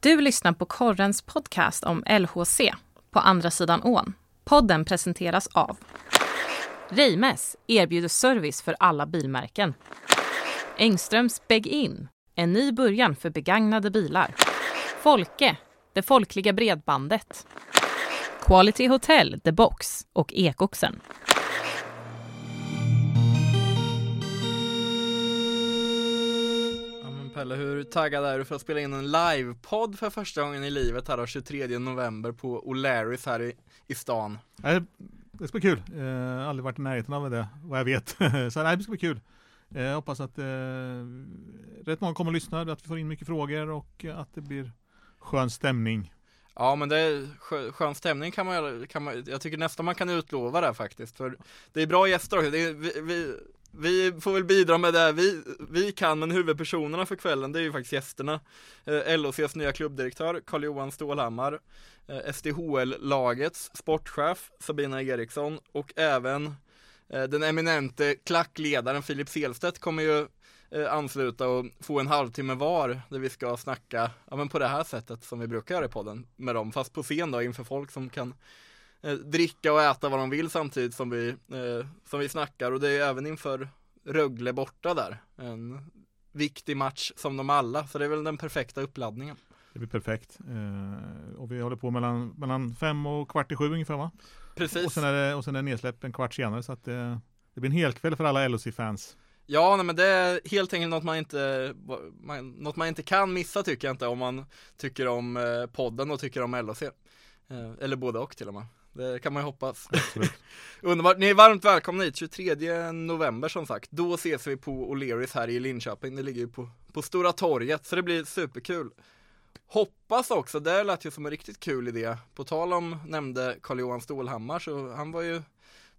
Du lyssnar på Korrens podcast om LHC, På andra sidan ån. Podden presenteras av Reimes erbjuder service för alla bilmärken. Engströms Beg-In, en ny början för begagnade bilar. Folke, det folkliga bredbandet. Quality Hotel, The Box och Ekoxen. Pelle, hur taggad är du för att spela in en livepodd för första gången i livet här då, 23 november på O'Larrys här i, i stan? Nej, det ska bli kul. Jag har aldrig varit i närheten av det, vad jag vet. Så nej, det ska bli kul. Eh, Jag hoppas att eh, rätt många kommer att lyssna, att vi får in mycket frågor och att det blir skön stämning. Ja men det är skö- skön stämning kan man, kan man jag tycker nästan man kan utlova det faktiskt för det är bra gäster också. Är, vi, vi, vi får väl bidra med det. Vi, vi kan men huvudpersonerna för kvällen det är ju faktiskt gästerna. Eh, LOCs nya klubbdirektör Carl-Johan Stålhammar, eh, SDHL-lagets sportchef Sabina Eriksson. Och även eh, den eminente klackledaren Filip Selstedt kommer ju eh, ansluta och få en halvtimme var där vi ska snacka, ja men på det här sättet som vi brukar göra i podden med dem, fast på scen då inför folk som kan dricka och äta vad de vill samtidigt som vi, eh, som vi snackar och det är även inför Rögle borta där, en viktig match som de alla, så det är väl den perfekta uppladdningen. Det blir perfekt. Eh, och vi håller på mellan, mellan fem och kvart i sju ungefär va? Precis. Och sen är det, och sen är det nedsläpp en kvart senare så att eh, det blir en hel kväll för alla LOC-fans. Ja, nej, men det är helt enkelt något man inte, man, något man inte kan missa tycker jag inte om man tycker om eh, podden och tycker om LHC. Eh, eller både och till och med. Det kan man ju hoppas. Underbart, ni är varmt välkomna hit 23 november som sagt. Då ses vi på O'Learys här i Linköping. Det ligger ju på, på Stora torget så det blir superkul. Hoppas också, det lät ju som en riktigt kul idé. På tal om nämnde Carl-Johan Stålhammar så han var ju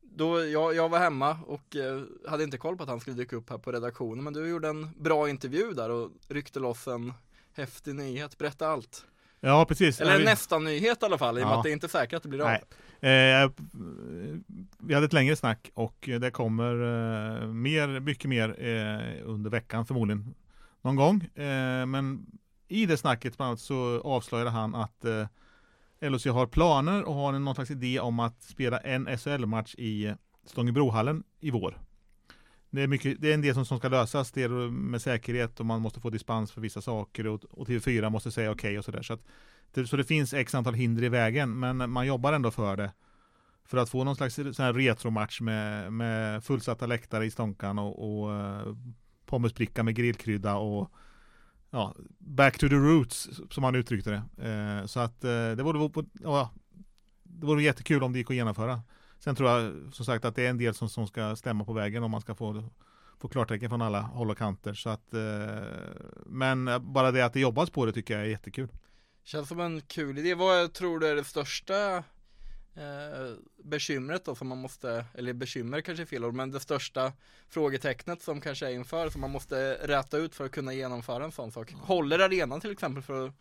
då jag, jag var hemma och eh, hade inte koll på att han skulle dyka upp här på redaktionen men du gjorde en bra intervju där och ryckte loss en häftig nyhet. Berätta allt. Ja precis. Eller vi- nästan nyhet i alla fall i och med Ja. att det är inte säkert att det blir av. Eh, vi hade ett längre snack och det kommer eh, mer, mycket mer eh, under veckan förmodligen någon gång. Eh, men i det snacket bland annat så avslöjade han att eh, LHC har planer och har någon slags idé om att spela en SHL-match i Stångebrohallen i vår. Det är, mycket, det är en del som, som ska lösas, det är med säkerhet och man måste få dispens för vissa saker och, och TV4 måste säga okej och sådär. Så, att det, så det finns x antal hinder i vägen, men man jobbar ändå för det. För att få någon slags sån här retromatch med, med fullsatta läktare i stånkan och, och eh, pommesbricka med grillkrydda och ja, back to the roots som han uttryckte det. Eh, så att eh, det vore, ja, det vore jättekul om det gick att genomföra. Sen tror jag som sagt att det är en del som, som ska stämma på vägen om man ska få, få klartecken från alla håll och kanter. Så att, eh, men bara det att det jobbas på det tycker jag är jättekul. Känns som en kul idé. Vad tror du är det största eh, bekymret då som man måste, eller bekymmer kanske är fel ord, men det största frågetecknet som kanske är inför som man måste räta ut för att kunna genomföra en sån sak. Håller arenan till exempel för att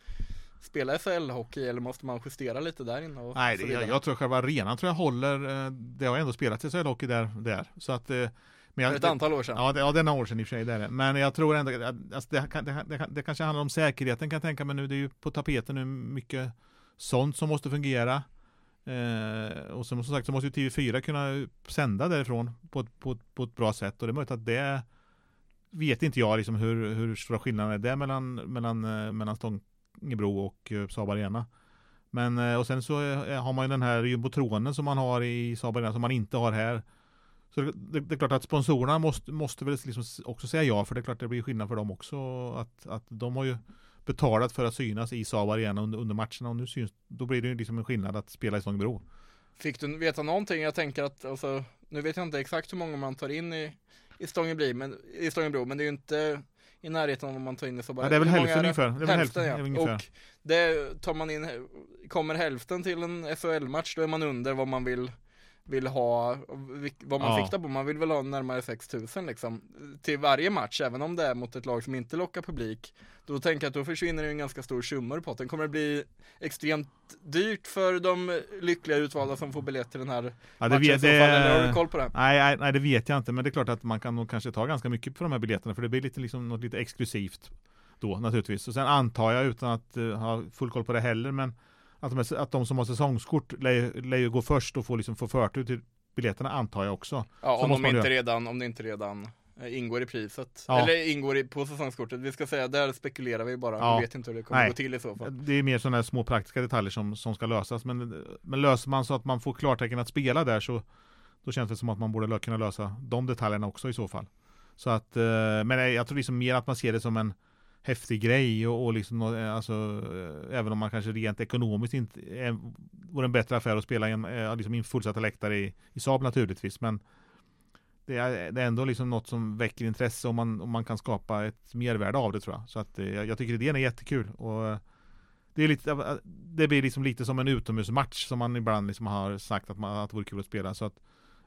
spela SHL-hockey eller måste man justera lite där inne? Och Nej, det, jag, jag tror själva arenan tror jag håller. eh, Det har ändå spelat SHL-hockey där, där. Så att eh, men jag, För ett antal år sedan. Ja, det, ja, det är några år sedan i och för sig, det är det. Men jag tror ändå att alltså, det, det, det, det kanske handlar om säkerheten kan jag tänka mig nu. Det är ju på tapeten nu mycket sånt som måste fungera. Eh, och som, som sagt så måste ju TV4 kunna sända därifrån på, ett- på, ett- på ett bra sätt. Och det är möjligt att det vet inte jag liksom hur, hur stora skillnader är det mellan, mellan, eh, mellan Stångebro och eh, Saab Arena. Men eh, och sen så har man ju den här jumbotronen som man har i Saab Arena som man inte har här. Så det, det, det är klart att sponsorerna måste, måste väl liksom också säga ja, för det är klart det blir skillnad för dem också. Att, att de har ju betalat för att synas i Saab Arena under, under matcherna och nu syns, då blir det ju liksom en skillnad att spela i Stångebro. Fick du veta någonting? Jag tänker att, alltså, nu vet jag inte exakt hur många man tar in i, i Stångebro, men, i Stångebro, men det är ju inte i närheten av vad man tar in i Sabara. Ja, det är väl hälften ungefär. Det är väl hälften, hälften, ja. ungefär. Och det tar man in, kommer hälften till en SHL-match, då är man under vad man vill vill ha, vad man Ja. siktar på. Man vill väl ha närmare 6000 liksom till varje match, även om det är mot ett lag som inte lockar publik. Då tänker jag att då försvinner det en ganska stor summa i potten. Kommer det bli extremt dyrt för de lyckliga utvalda som får biljett till den här Ja, matchen vet, det, fall, eller har du koll på det? Nej, nej, nej, det vet jag inte, men det är klart att man kan nog kanske ta ganska mycket för de här biljetterna, för det blir lite liksom något lite exklusivt. då naturligtvis. Och sen antar jag utan att uh, ha full koll på det heller, men att de, att de som har säsongskort lär ju gå först och få, liksom, få förtur till biljetterna antar jag också. Ja, om, de inte redan, om det inte redan eh, ingår i priset. Ja. Eller ingår i, på säsongskortet. Vi ska säga, där spekulerar vi bara. Ja. Vi vet inte hur det kommer Nej. gå till i så fall. Det är mer sådana små praktiska detaljer som, som ska lösas. Men, men löser man så att man får klartecken att spela där så då känns det som att man borde kunna lösa de detaljerna också i så fall. Så att, eh, men jag tror liksom mer att man ser det som en häftig grej och, och liksom, eh, alltså, eh, även om man kanske rent ekonomiskt inte är, vore en bättre affär att spela en, liksom in fullsatta läktare i, i Saab naturligtvis, men det är, det är ändå liksom något som väcker intresse om man, om man kan skapa ett mervärde av det tror jag. Så att jag, jag tycker idén är jättekul och det, är lite, det blir liksom lite som en utomhusmatch som man ibland liksom har sagt att, man, att det vore kul att spela. Så att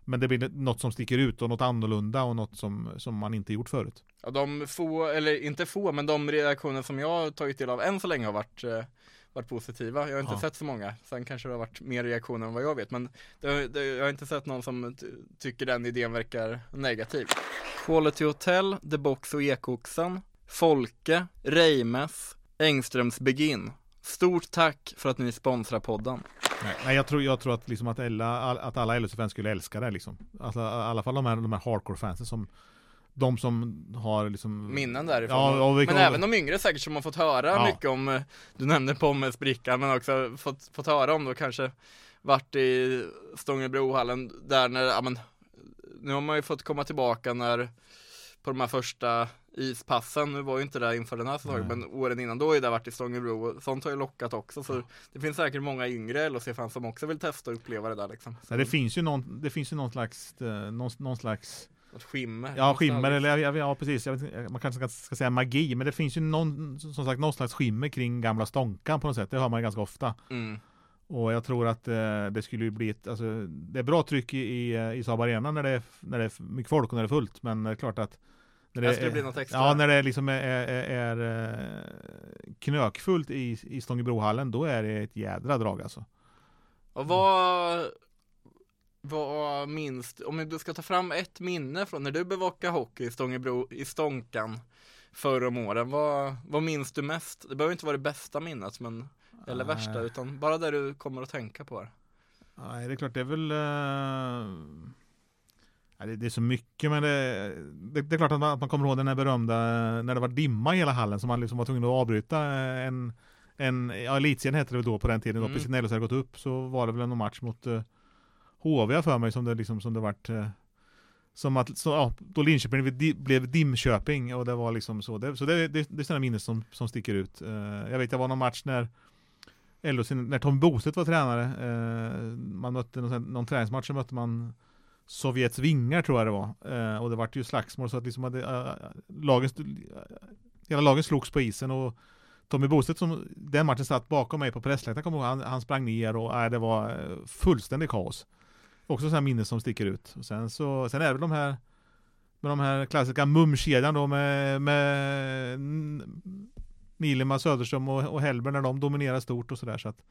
men det blir något som sticker ut och något annorlunda och något som, som man inte gjort förut. Ja, de få, eller inte få, men de reaktioner som jag har tagit del av än så länge har varit eh, varit positiva. Jag har inte ja. sett så många. Sen kanske det har varit mer reaktioner än vad jag vet. Men det, det, jag har inte sett någon som tycker den idén verkar negativ. Quality Hotel, The Box och Ekoxen, Folke, Reimes, Engströms Begin. Stort tack för att ni sponsrar podden. Nej, jag tror, jag tror att, liksom att, alla, att alla LHC-fans skulle älska det liksom. Alltså, I alla fall de här, de här hardcore-fansen som de som har liksom Minnen därifrån. Ja, men även de yngre säkert som har fått höra ja. mycket om eh, Du nämnde Pommes bricka men också fått, fått höra om då kanske Vart i Stångebrohallen där när, ja men Nu har man ju fått komma tillbaka när På de här första ispassen, nu var ju inte det inför den här säsongen, men åren innan då har ju det varit i Stångebro och sånt har ju lockat också. Så det finns säkert många yngre LHC-fans som också vill testa och uppleva det där liksom. Så. det finns ju någon, det finns ju någon slags, eh, någon, någon slags något skimmer? Ja, skimmer eller ja, ja precis. Vet, man kanske ska, ska, säga magi, men det finns ju någon, som sagt, någon slags skimmer kring gamla stånkan på något sätt. Det hör man ju ganska ofta. Mm. Och jag tror att eh, det skulle bli ett, alltså, det är bra tryck i, i, i Saab Arena när det, är, när det är mycket folk och när det är fullt. Men det är klart att när det, skulle bli något extra. Ja, när det liksom är, är, är, är eh, knökfullt i, i Stångebrohallen, då är det ett jädra drag alltså. Och vad, vad minst, om du ska ta fram ett minne från när du bevakade hockey i Stångebro, i Stånkan förr om åren, vad, vad minns du mest? Det behöver inte vara det bästa minnet, men eller Nej. värsta, utan bara det du kommer att tänka på. Nej, det är klart, det är väl uh Ja, det, det, är så mycket, men det, det, det är klart att man, att man, kommer ihåg den här berömda, när det var dimma i hela hallen, som man liksom var tvungen att avbryta en, en ja, elitserien hette det då på den tiden, mm. då precis när LHC hade gått upp, så var det väl en match mot uh, HV för mig som det liksom, som det vart uh, som att, så, ja, då Linköping blev, blev Dimköping och det var liksom så, det, så det, det, det är sådana minnen som, som sticker ut. Uh, jag vet, det var någon match när LHC, när Tom Bostedt var tränare, eh, man mötte någon, någon träningsmatch så mötte man Sovjets vingar tror jag det var. Eh, och det vart ju slagsmål så att liksom hade, eh, äh, lagen, eh, hela lagen slogs på isen och Tommy Bostedt som den matchen satt bakom mig på pressläktaren, kommer han, han sprang ner och äh, det var eh, fullständigt kaos. Också sådana minnen som sticker ut. Och sen så, sen är det väl de här med de här klassiska mumkedjan då med, med Nilema, Söderström och, och Hellberg när de dominerar stort och sådär så att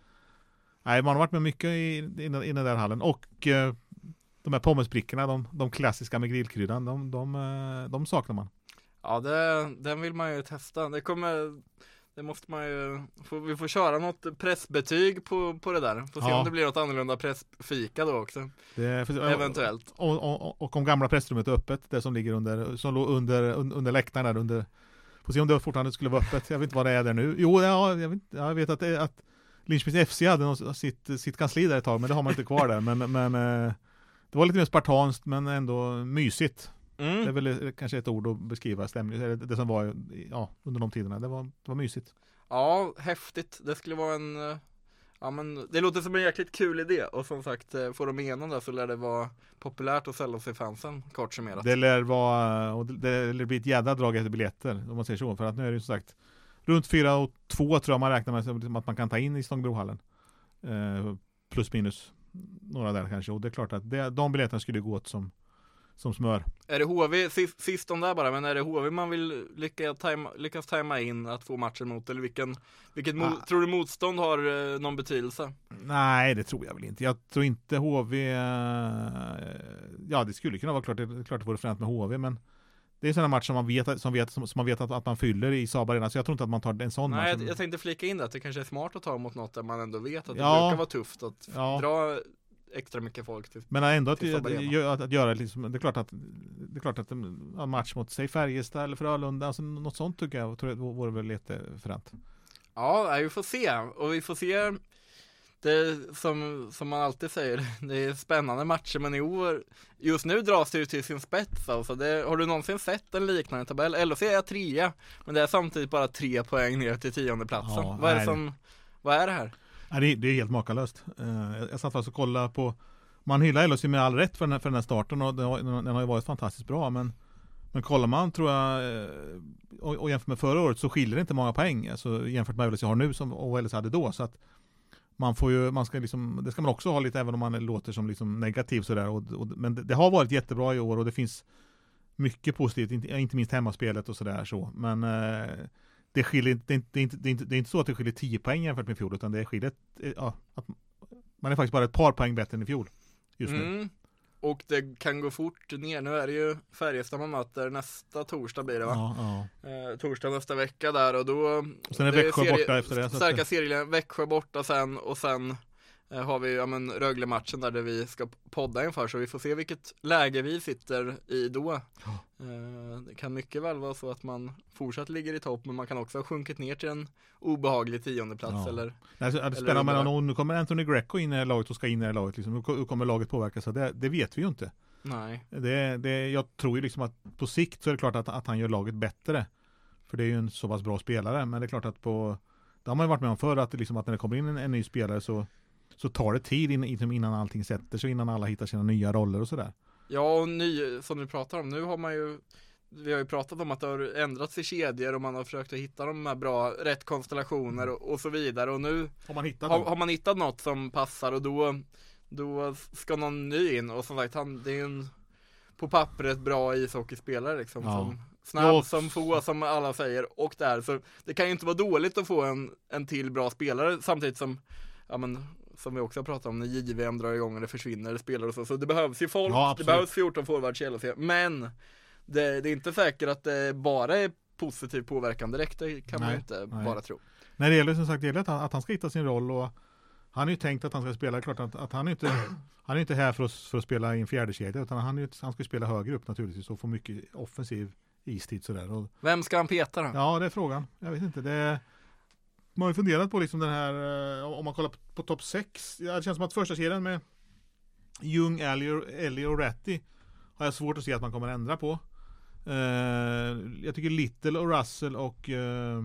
Nej, man har varit med mycket i, i, i den där hallen och eh, de här pommesbrickorna, de, de klassiska med grillkryddan, de, de, eh, de saknar man. Ja, det, den vill man ju testa. Det kommer det måste man ju, vi får köra något pressbetyg på, på det där. Får se ja. om det blir något annorlunda pressfika då också. Det, för, Eventuellt. Och, och, och, om gamla pressrummet är öppet, det som ligger under, som låg under, under läktaren där under. Får se om det fortfarande skulle vara öppet. Jag vet inte vad det är där nu. Jo, ja, jag, vet, jag vet att, det, att Linköpings FC hade något, sitt, sitt kansli där ett tag, men det har man inte kvar där. Men, men eh, det var lite mer spartanskt men ändå mysigt. Mm. Det är väl eh, kanske ett ord att beskriva stämningen, det som var ja, under de tiderna. Det var, det var mysigt. Ja, häftigt. Det skulle vara en eh, Ja men det låter som en jäkligt kul idé och som sagt eh, får de igenom det så lär det vara populärt att sälja sig fansen kort summerat. Det lär vara, och det lär bli ett jädra drag efter biljetter om man säger så. För att nu är det ju som sagt runt 4 och 2 tror jag man räknar med att man kan ta in i Stångebrohallen. Eh, plus minus några där kanske. Och det är klart att det, de biljetterna skulle gå åt som, som smör. Är det HV, sist, sist om där bara, men är det HV man vill lyckas tajma, lyckas tajma in att få matchen mot? Eller vilken, vilket ah. mo, tror du motstånd har eh, någon betydelse? Nej, det tror jag väl inte. Jag tror inte HV, eh, ja det skulle kunna vara klart, det, klart det vore fränt med HV, men det är en sån här match som man vet, som vet, som, som man vet att, att man fyller i Saab Arena, så jag tror inte att man tar en sån Nej, match. jag, jag tänkte flika in det, att det kanske är smart att ta mot något där man ändå vet att det Ja. brukar vara tufft att Ja. dra extra mycket folk till Men ändå att, att, att, göra liksom, det är klart att Det är klart att en match mot, säg Färjestad eller Frölunda, alltså något sånt tycker jag tror jag vore väl lite fränt. Ja, vi får se. Och vi får se det som, som man alltid säger, det är spännande matcher men i år, just nu dras det ju till sin spets alltså. Det, har du någonsin sett en liknande tabell? LHC är trea, men det är samtidigt bara tre poäng ner till tionde platsen. Ja, vad är det som, vad är det här? Nej, det, är- det är helt makalöst. Eh, jag, jag satt faktiskt och kollade på Man hyllar LHC med all rätt för den här, för den här starten och den har, den har ju varit fantastiskt bra men Men kollar man tror jag eh, och, och jämfört med förra året så skiljer det inte många poäng alltså, jämfört med LHC har nu som, och LHC hade då så att man får ju, man ska liksom, det ska man också ha lite även om man låter som liksom negativ sådär och, och, men det, det har varit jättebra i år och det finns mycket positivt, inte, inte minst hemmaspelet och sådär så men eh, det skiljer det är inte, det är inte, det är inte, det är inte så att det skiljer 10 poäng jämfört med fjol utan det skiljer, ett- ja, att man är faktiskt bara ett par poäng bättre än i fjol just nu. Mm. Och det kan gå fort ner, nu är det ju Färjestad man möter nästa torsdag blir det va? Ja, ja. Eh, torsdag nästa vecka där och då Och sen är Växjö borta efter det, Starka serien, Växjö borta sen och sen eh, har vi ja, men, Rögle-matchen där, där vi ska podda inför så vi får se vilket läge vi sitter i då. Eh, det kan mycket väl vara så att man fortsatt ligger i topp men man kan också ha sjunkit ner till en obehaglig tiondeplats Ja. eller Nej, så är det undrar. om nu kommer Anthony Greco in i laget och ska in i laget liksom. Hur kommer laget påverkas av det? Det vet vi ju inte. nej. Det, det, jag tror ju liksom att på sikt så är det klart att, att han gör laget bättre. För det är ju en så pass bra spelare. Men det är klart att på Det har man ju varit med om förr att, liksom, att när det kommer in en, en ny spelare så Så tar det tid in, in, innan allting sätter sig, innan alla hittar sina nya roller och sådär. Ja och ny, som du pratar om, nu har man ju vi har ju pratat om att det har ändrats i kedjor och man har försökt att hitta de här bra, rätt konstellationer och, och så vidare och nu Har man hittat har, har man hittat något som passar och då Då ska någon ny in och som sagt han, det är en På pappret bra ishockeyspelare liksom Ja. som Snabb Ja. som få som alla säger och där så Det kan ju inte vara dåligt att få en, en till bra spelare samtidigt som Ja men som vi också har pratat om när JVM drar igång och det försvinner spelare och så, så det behövs ju folk, Ja, det behövs 14 forwards i LHC, men det, det är inte säkert att det bara är positiv påverkan direkt, det kan man ju Nej, inte nej. bara tro. När det gäller som sagt det gäller att han, att han ska hitta sin roll och han är ju tänkt att han ska spela, klart att, att han är inte Han är inte här för att, för att spela i en fjärde kedja utan han, är, han ska spela högre upp naturligtvis och få mycket offensiv istid sådär. Och, Vem ska han peta då? ja det är frågan. Jag vet inte. Det, man har ju funderat på liksom den här eh, om man kollar på, på topp 6. Det känns som att första kedjan med Jung, Ellie, och Ratti har jag svårt att se att man kommer ändra på. Eh, jag tycker Little och Russell och uh,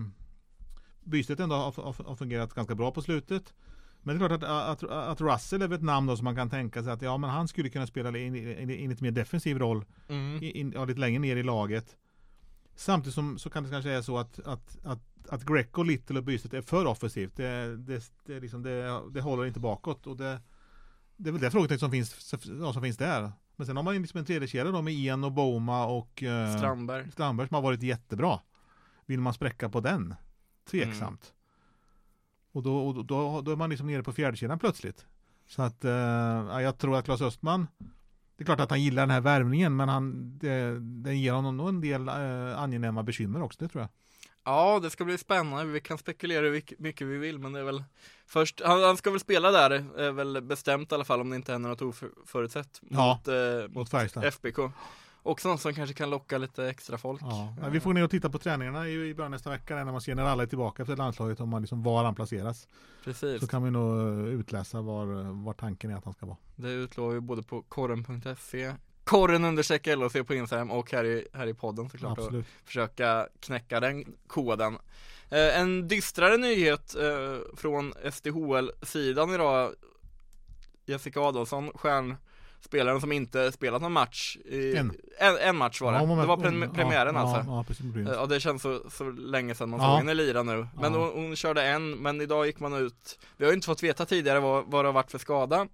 Bystedt ändå har, har, har fungerat ganska bra på slutet. Men det är klart att, att, att Russell är ett namn då som man kan tänka sig att ja men han skulle kunna spela in i in, in lite mer defensiv roll Mm. in, ja, lite längre ner i laget. Samtidigt som så kan det kanske är så att, att, att, att Greco, Little och Bystedt är för offensivt. Det, det, det, liksom, det, det håller inte bakåt och det, det är väl det frågetecken som finns, som finns där. Men sen har man liksom en tredje kedja då med Ian och Boma och eh, Strandberg. Strandberg som har varit jättebra. Vill man spräcka på den? Tveksamt. Och, då, och då, då är man liksom nere på fjärdekedjan plötsligt. Så att eh, ja, jag tror att Claes Östman Det är klart att han gillar den här värvningen men han, det, den ger honom nog en del eh, angenäma bekymmer också, det tror jag. Ja, det ska bli spännande. Vi kan spekulera hur mycket- vi vill, men det är väl först, han, han ska väl spela där, är väl bestämt i alla fall om det inte händer något oförutsett Ja, mot, eh, Mot Färjestad. FBK. Också något som kanske kan locka lite extra folk. Ja. Men vi får ner och titta på träningarna i, i början nästa vecka när man ser när alla är tillbaka efter landslaget om man liksom var han placeras. Precis. Så kan vi nog utläsa var, var tanken är att han ska vara. Det utlovar vi både på korren.se Korren understreck LHC på Instagram och här i, här i podden såklart och Absolut. försöka knäcka den koden. Eh, en dystrare nyhet eh, från SDHL-sidan idag. Jessica Adolfsson, stjärnspelaren som inte spelat någon match. I, En. en, en match var det. Ja, det var pre- ja, premiären ja, alltså. Ja, precis. Eh, Ja det känns så, så länge sedan man såg henne lira nu Men hon, hon körde en, men idag gick man ut Vi har ju inte fått veta tidigare vad, vad det har varit för skada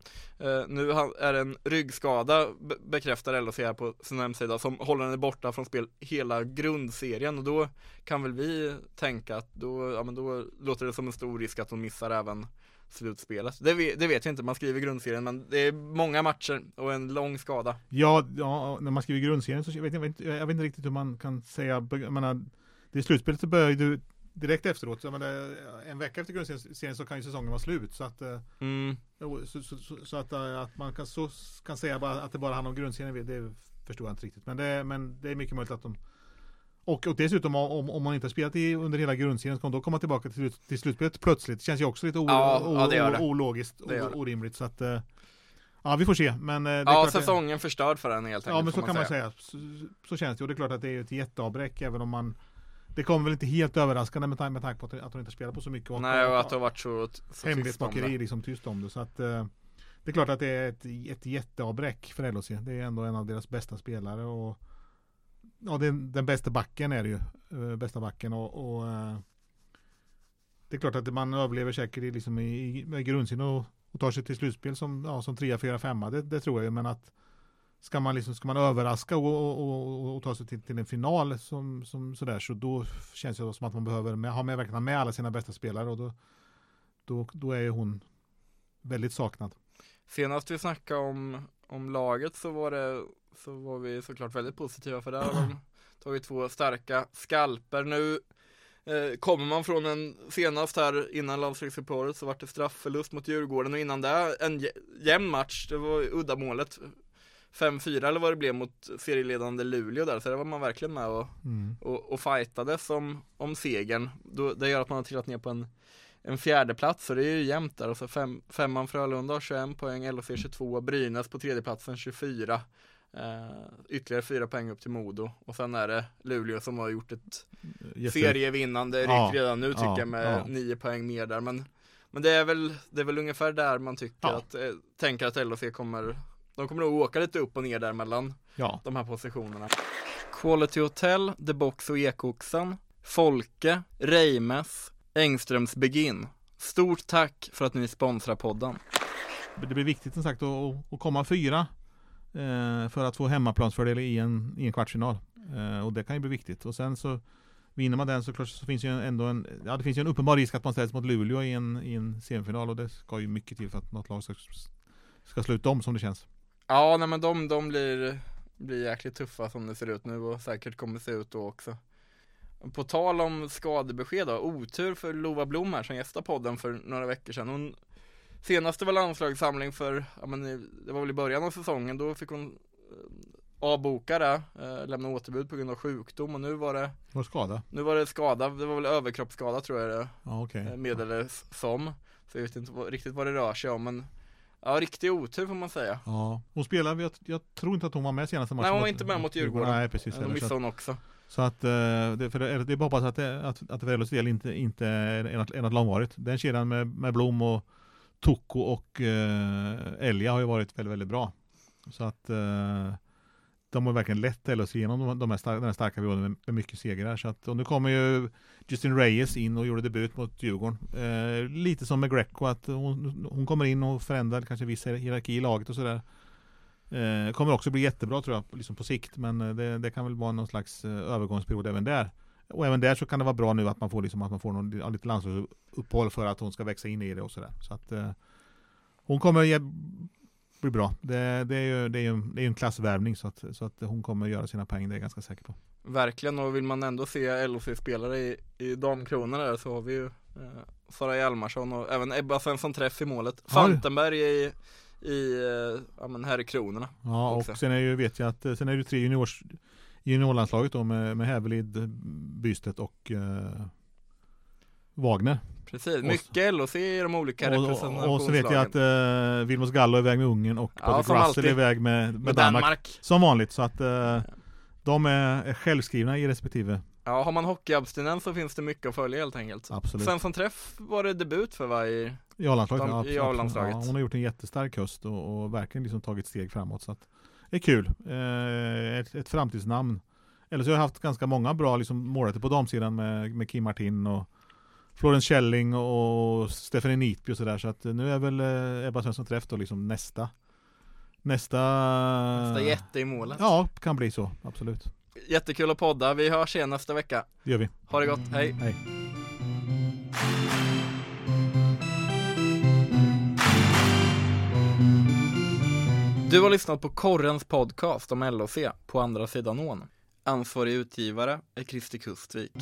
Eh, Nu är det en ryggskada be- bekräftar LHC här på sin hemsida Som håller henne borta från spel hela grundserien och då kan väl vi tänka att då, ja men då låter det som en stor risk att hon missar även slutspelet det vet, det vet vi inte, man skriver grundserien men det är många matcher och en lång skada. Ja, ja när man skriver grundserien så vet jag, vet, jag vet inte riktigt hur man kan säga, jag menar, det är slutspelet så börjar ju direkt efteråt, så menar, en vecka efter grundserien så kan ju säsongen vara slut. Så att, eh, mm. så, så, så, så, att, eh, att man kan, så, kan säga bara att det bara handlar om grundserien, det förstår jag inte riktigt. Men det, men det är mycket möjligt att de och, och dessutom om, om man inte har spelat i, under hela grundserien så kan då komma tillbaka till, till slutspelet plötsligt. Känns ju också lite o, ja, o, ja, ologiskt och orimligt. Så att, eh, ja, vi får se. Men, det är ja, säsongen det, förstörd för den helt enkelt. Ja, men så man kan man säga. Så, så, känns det. Och det är klart att det är ett jätteavbräck även om man det kommer väl inte helt överraskande med, tanke, med tanke på att, att hon inte spelar på så mycket. Och Nej, och att det har varit så, så Hemlighetsmakeri liksom tyst om det. Så att eh, det är klart att det är ett, ett jätteavbräck för LHC. Det är ändå en av deras bästa spelare. Och, ja, den, den bästa backen är det ju. Eh, bästa backen och, och eh, det är klart att man överlever säkert i, liksom i, i grundserien och, och tar sig till slutspel som, ja, som trea, fyra, femma. Det, det tror jag ju. Men att ska man, liksom, ska man överraska och, och, och, och ta sig till, till, en final som, som sådär så då känns det som att man behöver med, ha med, verkligen med alla sina bästa spelare och då, då, då är ju hon väldigt saknad. Senast vi snackade om, om laget så var det så var vi såklart väldigt positiva för där har de tagit två starka skalper. Nu eh, kommer man från en senast här innan landslagsuppehållet så var det straffförlust mot Djurgården och innan det en jämn match. Det var uddamålet 5-4 eller vad det blev mot serieledande Luleå där, så där var man verkligen med och, mm. och, och fightades om, om segern. Då, det gör att man har trillat ner på en, en fjärde plats så det är ju jämnt där. Och så fem, femman Frölunda har 21 poäng, LHC 22, Brynäs på tredjeplatsen 24. Uh, ytterligare fyra poäng upp till Modo. Och sen är det Luleå som har gjort ett Jätte... serievinnande. Ryck ja, redan nu tycker ja, jag med ja. nio poäng mer där. Men Men det är väl, det är väl ungefär där man tycker att, eh, tänker att LHC kommer De kommer nog åka lite upp och ner där mellan de här positionerna. Quality Hotel, The Box och Ekoxen Folke, Reimes, Engströms Begin. Stort tack för att ni sponsrar podden. Det blir viktigt som sagt att, att komma fyra. eh, Eh, för att få hemmaplansfördel i en, i en kvartsfinal. Eh, och det kan ju bli viktigt. Och sen så vinner man den så, klart, så finns ju ändå en, ja det finns ju en uppenbar risk att man ställs mot Luleå i en, i en semifinal och det ska ju mycket till för att något lag ska, ska sluta om som det känns. Ja, nej men de, de blir, blir jäkligt tuffa som det ser ut nu och säkert kommer se ut då också. På tal om skadebesked då, otur för Lova Blom här som gästade podden för några veckor sedan. Hon Senaste var landslagssamling för, ja men det var väl i början av säsongen, då fick hon eh, avboka det, eh, lämna återbud på grund av sjukdom och nu var det Var skada? Nu var det skada, det var väl överkroppsskada tror jag det ja, okay. Eh, meddelades som Så jag vet inte riktigt vad det rör sig om men Ja, riktig otur får man säga Ja, hon spelade, jag, jag tror inte att hon var med senaste matchen Nej hon var inte med mot Djurgården Nej precis Då missade hon också så att, det, för det, det är bara hoppas att det, att, att Velos del inte, inte är något långvarigt. Den kedjan med, med Blom och Toko och eh, Elja har ju varit väldigt, väldigt bra. Så att eh, de har verkligen lett LHC igenom de, de här starka, den här starka perioden med, med mycket segrar. Så att, och nu kommer ju Justin Reyes in och gjorde debut mot Djurgården. Eh, lite som med Greco, att hon, hon kommer in och förändrar kanske viss hierarki i laget och sådär. Eh, kommer också bli jättebra tror jag, liksom på sikt. Men eh, det, det kan väl vara någon slags eh, övergångsperiod även där. Och även där så kan det vara bra nu att man får, liksom, att man får någon, lite landslagsuppehåll för att hon ska växa in i det och sådär. Så att eh, hon kommer ge, bli bra. Det, det, är ju, det, är ju, det är en klassvärvning så att, så att hon kommer göra sina poäng, det är jag ganska säker på. Verkligen, och vill man ändå se LHC-spelare i, i damkronorna där så har vi ju eh, Sara Hjalmarsson och även Ebba Svensson Träff i målet. Fantenberg i, i eh, ja, men här i kronorna. Ja, också. och sen är ju, vet jag att sen är det tre juniors juniorlandslaget då med, med Hävelid, Bystedt och eh, Wagner. Precis, mycket LHC i de olika representationslagen. Och så vet jag att eh, Vilmos Gallo är iväg med Ungern och ja, Patrik Russell är iväg med, med, med Danmark. Danmark. Som vanligt, så att eh, de är, är självskrivna i respektive Ja, har man hockeyabstinens så finns det mycket att följa helt enkelt. Absolut. Sen som träff var det debut för va i, I A-landslaget. I A-landslaget. Ja, hon har gjort en jättestark höst och, och verkligen liksom tagit steg framåt. Så att, det är kul. Eh, ett, ett framtidsnamn. Eller så har jag haft ganska många bra liksom, målrätter på damsidan med, med Kim Martin och Florence Källing och Stephanie Nitby och sådär. Så att nu är väl eh, Ebba Svensson Träff då liksom nästa. Nästa Nästa jätte i målet. Ja, kan bli så, absolut. Jättekul att podda, vi hörs igen nästa vecka. Det gör vi. Ha det gott, hej. Hej Du har lyssnat på Korrens podcast om LOC på andra sidan ån. Ansvarig utgivare är Christer Kustvik.